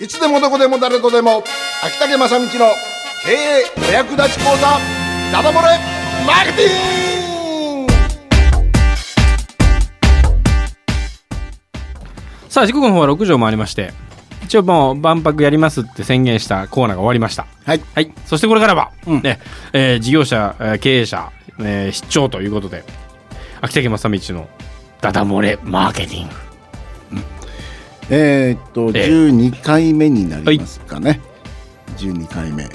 いつでもどこでも誰とでも。秋竹正道の経営お役立ち講座。ダダ漏れ。マーケティング。さあ時刻の方は6時を回りまして一応もう万博やりますって宣言したコーナーが終わりました。はい。はい。そしてこれからは、うん。ねえー事業者、えー経営者、えー、出張ということで秋竹正道のダダ漏れマーケティングえーっとええ。12回目になりますかね、12回目。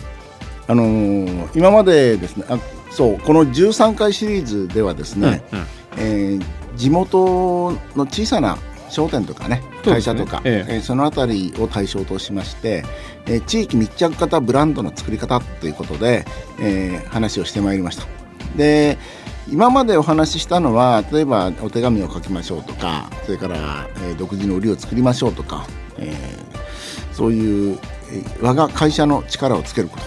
あのー今までですねあそうこの13回シリーズではですね、うんうん。えー地元の小さな商店とかね会社とかそ,、ええ。えーそのあたりを対象としまして、えー地域密着型ブランドの作り方ということで、えー話をしてまいりましたで今までお話ししたのは例えばお手紙を書きましょうとかそれから、えー独自の売りを作りましょうとか、えーそういう、えー我が会社の力をつけること。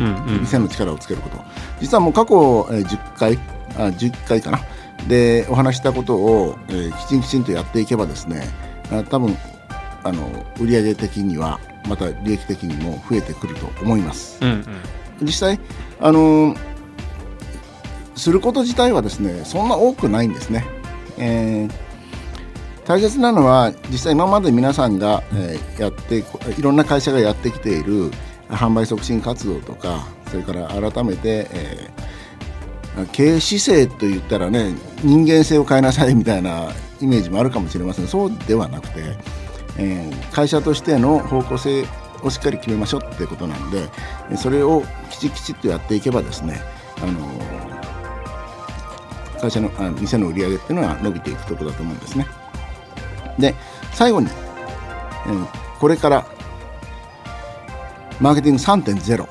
うんうん。店の力をつけること。実はもう過去、えー10回あ11回かな。でお話ししたことを、えーきちんきちんとやっていけばですねあ多分あの売上的にはまた利益的にも増えてくると思います。うんうん。実際あのすること自体はですねそんな多くないんですね、えー大切なのは実際今まで皆さんが、えーやっていろんな会社がやってきている販売促進活動とかそれから改めて、えー経営姿勢と言ったらね人間性を変えなさい みたいなイメージもあるかもしれません。そうではなくて、えー会社としての方向性をしっかり決めましょうってことなんでそれをきちきちっとやっていけばですね、あの会社のあ店の売り上げっていうのは伸びていくところだと思うんですね。で最後に、えーこれからマーケティング3.0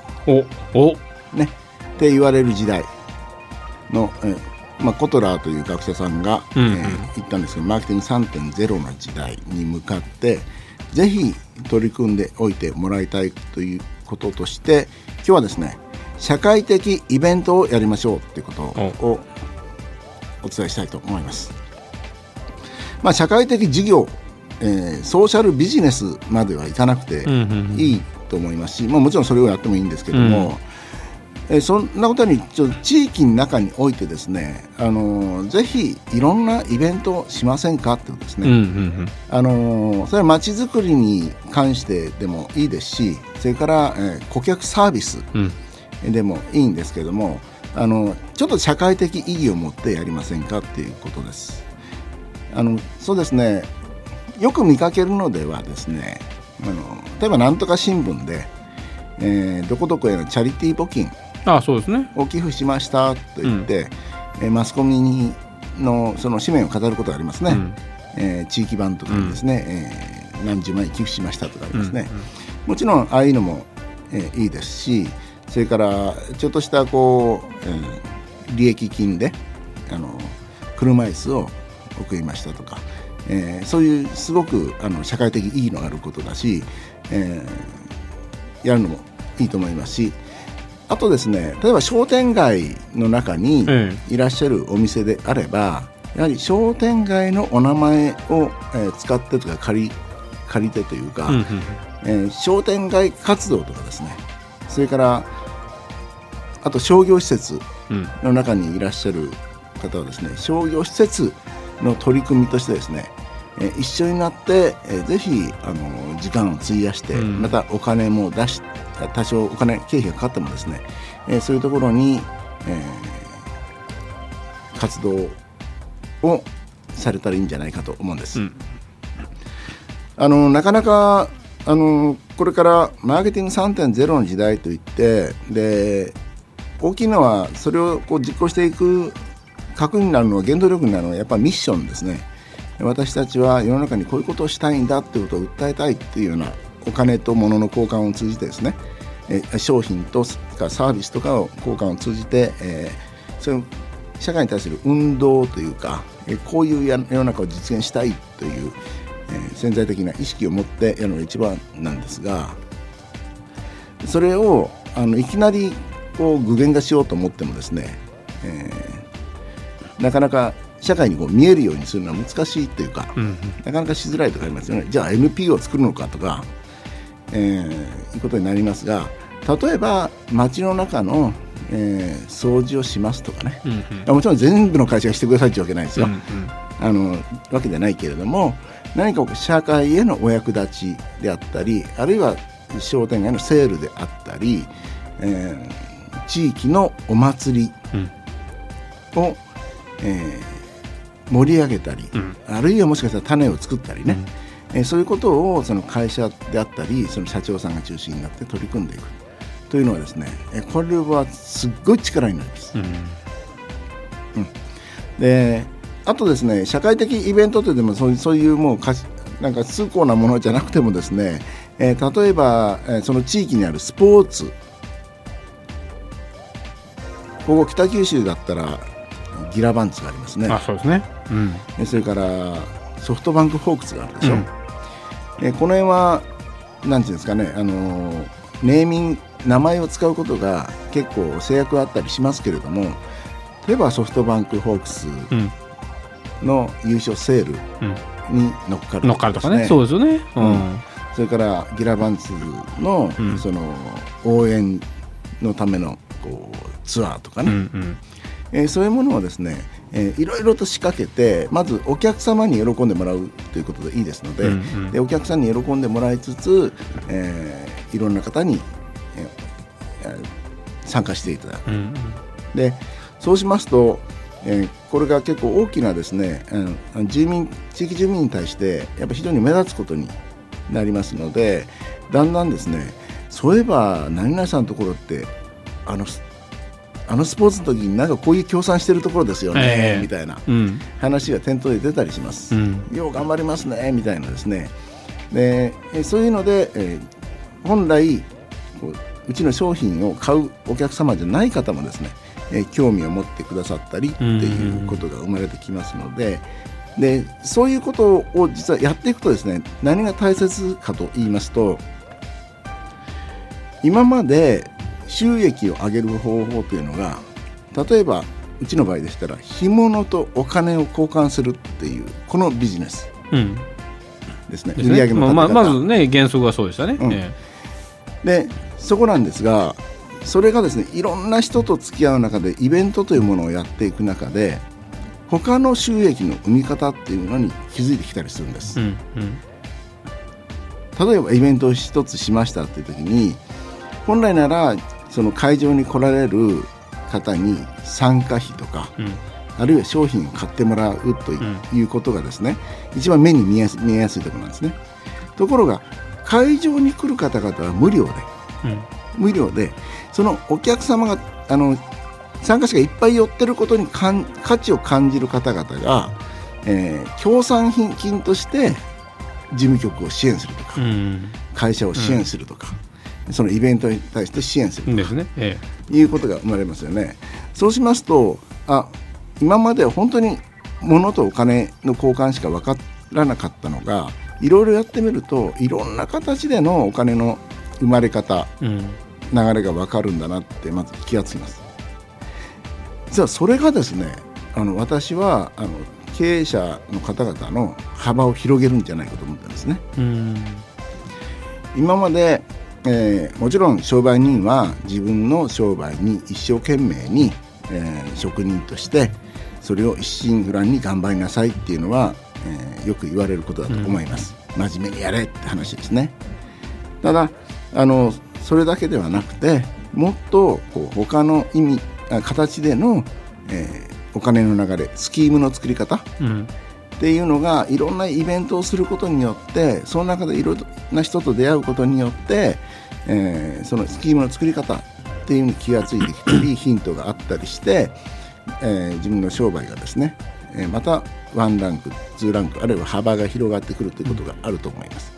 おお。ね、って言われる時代の、えーまあ、コトラーという学者さんが、うんうん。えー言ったんですけどマーケティング3.0の時代に向かってぜひ取り組んでおいてもらいたいということとして今日はですね社会的イベントをやりましょうということをお伝えしたいと思います。まあ、社会的事業、えーソーシャルビジネスまではいかなくて、うんうんうんいいと思いますし、まあ、もちろんそれをやってもいいんですけども、えーそんなことにちょっと地域の中においてですね、あのーぜひいろんなイベントをしませんかってことですね。うんうんあのーそれはまちづくりに関してでもいいですしそれから、えー顧客サービスうんうんでもいいんですけどもあのちょっと社会的意義を持ってやりませんかっていうことです。あのそうですね。よく見かけるのではですねあの例えばなんとか新聞で、えーどこどこへのチャリティー募金ああそうですね。を寄付しましたと言って、えーマスコミにのその紙面を飾ることがありますね、うん。えー地域版とかにですね、えー何十万円寄付しましたとかありますね、うんうん。もちろんああいうのも、えーいいですしそれからちょっとしたこう、えー利益金であの車椅子を送りましたとか、えーそういうすごくあの社会的意義のあることだし、えーやるのもいいと思いますしあとですね例えば商店街の中にえいらっしゃるお店であればやはり商店街のお名前を、えー使ってとか借り借りてというか、うんうん。えー商店街活動とかですねそれからあと商業施設うん。の中にいらっしゃる方はですね商業施設の取り組みとしてですね、えー一緒になって、えーぜひあの時間を費やして、うん。またお金も出し多少お金経費がかかってもですね、えーそういうところに、えー活動をされたらいいんじゃないかと思うんです。うん。あのなかなかあのこれからマーケティング3.0の時代といってで大きいのはそれをこう実行していく核になるのは原動力になるのはやっぱりミッションですね。私たちは世の中にこういうことをしたいんだっていうことを訴えたいっていうようなお金と物の交換を通じてですね。商品とかサービスとかを交換を通じて、えーその社会に対する運動というかこういう世の中を実現したいという、えー潜在的な意識を持ってやるのが一番なんですがそれをあのいきなりこう具現化しようと思ってもですね、えーなかなか社会にこう見えるようにするのは難しいというか、うんなかなかしづらいとかありますよね。じゃあ NPO を作るのかとか、えー、いうことになりますが例えば街の中の、えー、掃除をしますとかね、うんうん、もちろん全部の会社がしてくださいというわけないですよ、うんうん、あのわけじゃないけれども何か社会へのお役立ちであったりあるいは商店街のセールであったり、えー、地域のお祭りを、うん、えー、盛り上げたり、うん、あるいはもしかしたら種を作ったりね、うん、えー、そういうことをその会社であったりその社長さんが中心になって取り組んでいく。というのはですねこれはすっごい力になります。うん、うん、であとですね社会的イベントというでもそういうそういうもうかなんか通行なものじゃなくてもですね、えー、例えば、えー、その地域にあるスポーツここ北九州だったらギラバンツがありますね。あそうですね、うん、それからソフトバンクホークスがあるでしょ、うん、えー、この辺はなんていうんですかねあのネーミング名前を使うことが結構制約あったりしますけれども例えばソフトバンクホークスの優勝セールに乗っかる、ね、乗っかるとかね。そうですよね、うん、それからギラバンツの,、その応援のためのこうツアーとかね、うんうん。えー、そういうものをですね、えー、いろいろと仕掛けてまずお客様に喜んでもらうということでいいですのでうんうん、でお客さんに喜んでもらいつつ、えー、いろんな方に、えー、参加していただく。うんうん、でそうしますとえー、これが結構大きなですね、うん、住民地域住民に対してやっぱ非常に目立つことになりますのでだんだんですねそういえば何々さんのところってあのあのスポーツの時になんかこういう協賛してるところですよね、えー、みたいな話が店頭で出たりします、うん、よう頑張りますねみたいなですね。でそういうので、えー、本来うちの商品を買うお客様じゃない方もですねえ興味を持ってくださったりっていうことが生まれてきますので。でそういうことを実はやっていくとですね何が大切かと言いますと今まで収益を上げる方法というのが例えばうちの場合でしたら干物とお金を交換するっていうこのビジネスですね、うん、売上のまあ、まずね原則はそうでしたね、うん、でそこなんですがそれがですねいろんな人と付き合う中でイベントというものをやっていく中で他の収益の生み方っていうのに気づいてきたりするんです、うんうん、例えばイベントを一つしましたっていう時に本来ならその会場に来られる方に参加費とか、うん、あるいは商品を買ってもらうということがですね、うん、一番目に見えやす見えやすいところなんですね。ところが会場に来る方々は無料で、うん、無料でそのお客様があの参加者がいっぱい寄ってることにかん価値を感じる方々が、えー、協賛金として事務局を支援するとか、うん、会社を支援するとか、うん、そのイベントに対して支援するとか、ねええ、いうことが生まれますよね。そうしますとあ今までは本当に物とお金の交換しか分からなかったのがいろいろやってみるといろんな形でのお金の生まれ方、うん、流れが分かるんだなってまず気がつきます。実はそれがですねあの私はあの経営者の方々の幅を広げるんじゃないかと思ったんですね。今まで、えー、もちろん商売人は自分の商売に一生懸命に、えー、職人としてそれを一心不乱に頑張りなさいっていうのは、えー、よく言われることだと思います。真面目にやれって話ですね。ただあのそれだけではなくてもっとこう他の意味形での、えー、お金の流れスキームの作り方、うん、っていうのがいろんなイベントをすることによってその中でいろんな人と出会うことによって、えー、そのスキームの作り方っていうのに気が付いてきたりヒントがあったりして、えー、自分の商売がですね、えまたワンランクツーランクあるいは幅が広がってくるということがあると思います。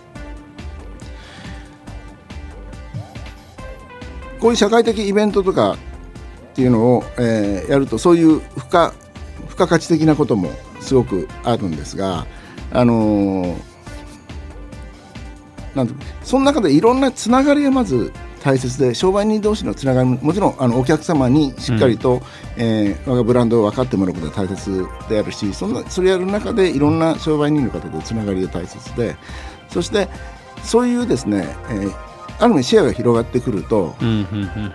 こういう社会的イベントとかっていうのを、えー、やるとそういう付加付加価値的なこともすごくあるんですが、あのー、なんとその中でいろんなつながりがまず大切で商売人同士のつながりももちろんあのお客様にしっかりと、うん、えー、我がブランドを分かってもらうことが大切であるしそんなそれやる中でいろんな商売人の方とつながりが大切でそしてそういうですね、えーある意味シェアが広がってくるとうんうんうん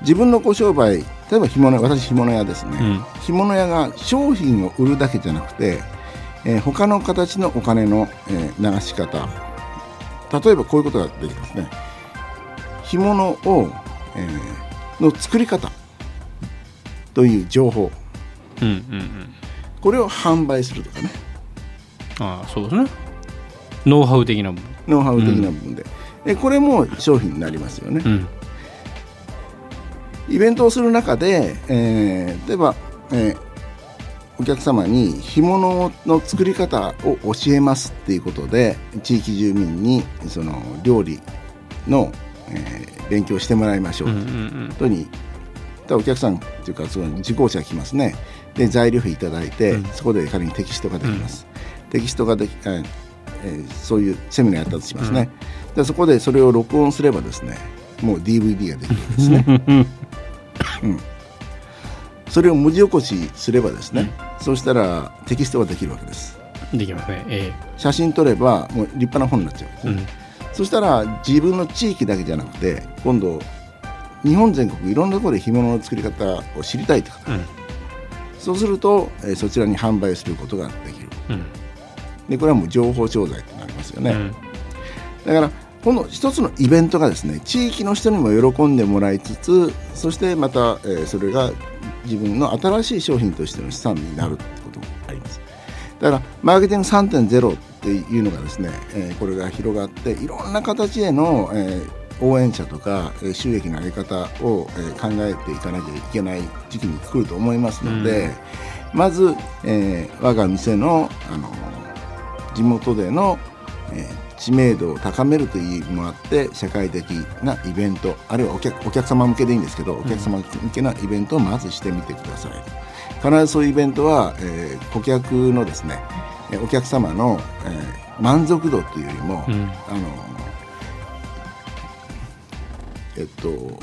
自分のご商売例えば干物屋私干物屋ですね、うん。干物屋が商品を売るだけじゃなくて、えー他の形のお金の、えー流し方例えばこういうことができますね。干物を、えーの作り方という情報。うんうんうん。これを販売するとかね。ああそうですね。ノウハウ的な部分。ノウハウ的な部分で、えこれも商品になりますよね、うん。イベントをする中で、えー例えば、えーお客様に干物の作り方を教えますっていうことで地域住民にその料理の、えー勉強してもらいましょう。うんうといんうことに、ただお客さんっていうかその受講者が来ますね。で材料費いただいて、うん。そこで仮にテキストができます、テキストができ、えーえーそういうセミナーやったとしますね、でそこでそれを録音すればですねもう DVD ができるんですね。うんそれを文字起こしすればですね、そうしたらテキストができるわけです。できますね。え写真撮ればもう立派な本になっちゃうわけです。うん。そしたら自分の地域だけじゃなくて今度日本全国いろんなところで干物の作り方を知りたいという方。うん。そうすると、えーそちらに販売することができる。うん。でこれはもう情報商材となりますよね、うん。だからこの一つのイベントがですね地域の人にも喜んでもらいつつそしてまた、えーそれが自分の新しい商品としての資産になるってことがあります。だからマーケティング3.0っていうのがですね、えーこれが広がっていろんな形での、えー応援者とかえー収益の在り方を、えー考えていかなきゃいけない時期に来ると思いますので、まず、えー我が店の、あの地元での、えー知名度を高めるという意味もあって社会的なイベントあるいはお客お客様向けでいいんですけどお客様向けなイベントをまずしてみてください、必ずそういうイベントは、えー顧客のですねえーお客様の、えー満足度というよりも、うん。あのえっと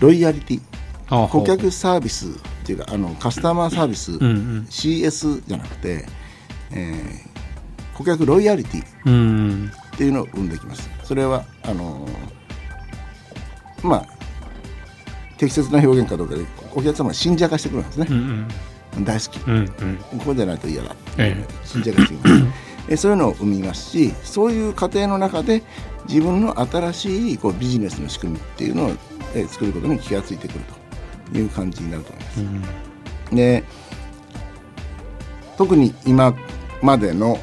ロイヤリティ顧客サービスっていうかあのカスタマーサービス、うんうん。CS じゃなくて、えー顧客ロイヤリティうん。っていうのを生んできます。それはあのーまあ適切な表現かどうかでお客様が信者化してくるんですね。う、ん大好き。うんうん。ここでないと嫌だ、え信者化してくるえそういうのを生みますしそういう過程の中で自分の新しいこうビジネスの仕組みっていうのを、え作ることに気がついてくるという感じになると思います。うん。で特に今までの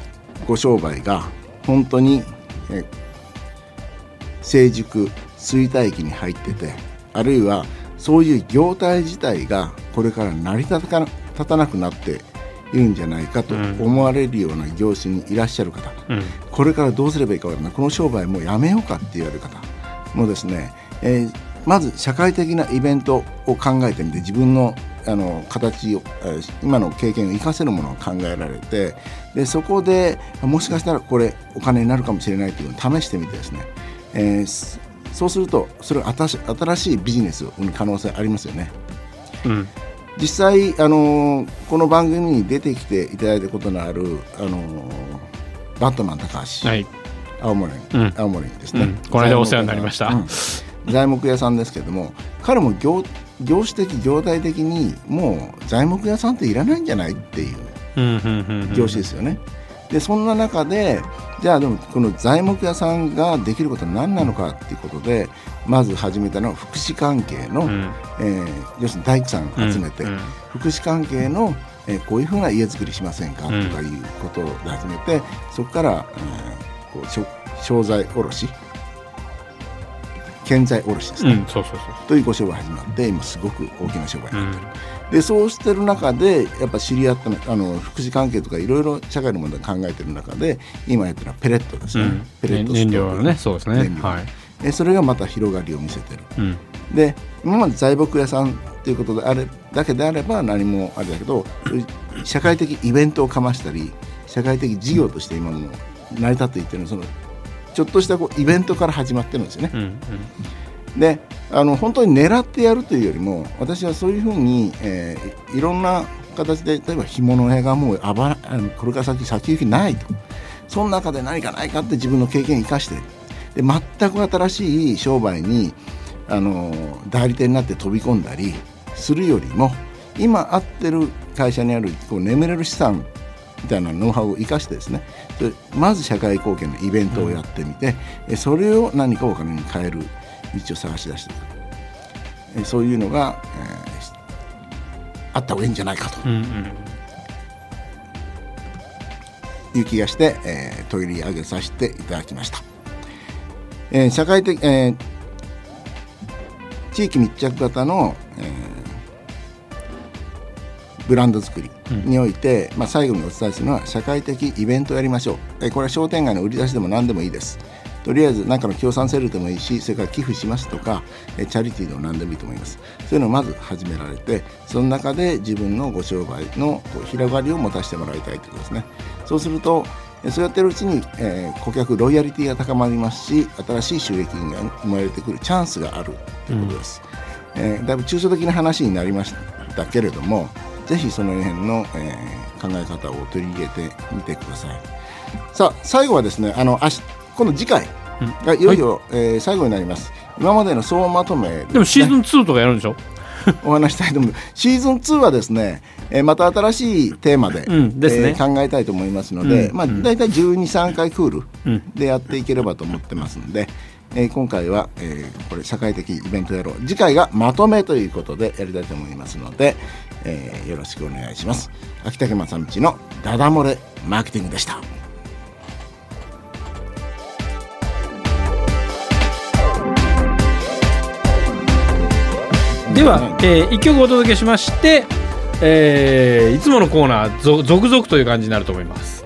ご商売が本当にえ成熟衰退期に入っててあるいはそういう業態自体がこれから成り立たか立たなくなっているんじゃないかとうん。思われるような業種にいらっしゃる方、うん。これからどうすればいいかわからない。この商売もうやめようかって言われる方もですね、えーまず社会的なイベントを考えてみて自分のあの形を、えー今の経験を生かせるものを考えられてでそこでもしかしたらこれお金になるかもしれないというのを試してみてですね、えーすそうするとそれが新し新しいビジネスを生む可能性ありますよね。うん。実際、あのーこの番組に出てきていただいたことのある、あのーバットマン高橋、はい。青森、うん。青森ですね、うん。この間お世話になりました。うん。材木屋さんですけども彼も業業種的業態的にもう材木屋さんっていらないんじゃないっていう業種ですよね。でそんな中でじゃあでもこの材木屋さんができることは何なのかっていうことでまず始めたのは福祉関係の、うん。えー要するに大工さんを集めて、うんうん。福祉関係の、えーこういうふうな家づくりしませんか、うんとかいうことで始めてそこから、えーこう商材卸建材卸ですね、うんそうそうそう。というご商売始まって今すごく大きな商売にうんなってる、でそうしてる中でやっぱ知り合ったのあの福祉関係とかいろいろ社会の問題を考えてる中で今やってるのはペレットですね、うん。ペレット燃料のねそうですね。はい。えそれがまた広がりを見せてる。うん。で今まで材木屋さんということであれだけであれば何もあれだけど社会的イベントをかましたり社会的事業として今も成り立っていってるのそのちょっとしたこうイベントから始まってるんですよね。うんうん。であの本当に狙ってやるというよりも私はそういうふうに、えーいろんな形で例えば干物屋がもうあばあのこれから先先行きないと。その中で何かないかって自分の経験を生かして。で全く新しい商売にあの代理店になって飛び込んだりするよりも今合ってる会社にあるこう眠れる資産みたいなノウハウを生かしてですねまず社会貢献のイベントをやってみて、うん、それを何かお金に変える道を探し出していくそういうのが、えー、あった方がいいんじゃないかと。うんうんいう気がして、えー、取り上げさせていただきました。えー、社会的、えー、地域密着型の、えー、ブランド作りにおいて、うん、まあ、最後にお伝えするのは社会的イベントをやりましょう、えー、これは商店街の売り出しでも何でもいいです。とりあえず何かの協賛セールでもいいしそれから寄付しますとかチャリティーでも何でもいいと思います。そういうのをまず始められてその中で自分のご商売の広がりを持たせてもらいたいということですね。そうするとそうやってるうちに、えー、顧客ロイヤリティが高まりますし新しい収益が生まれてくるチャンスがあるということです、うん、えー、だいぶ抽象的な話になりましたけれどもぜひその辺の、えー、考え方を取り入れてみてください。さあ最後はですねあの明日今度次回がいよいよ、はい、えー、最後になります。今までの総まとめで、ね,、もシーズン2とかやるんでしょ？お話したいと思う。シーズン2はですね、えー、また新しいテーマで,、うん。でね。えー、考えたいと思いますので、うん、まあ、大体1 2 3回クールでやっていければと思ってますので、えー、今回は、えー、これ社会的イベントやろう。次回がまとめということでやりたいと思いますので、えー、よろしくお願いします。秋竹正道のダダ漏れマーケティングでした。では、えー、1曲お届けしまして、えー、いつものコーナー続々という感じになると思います。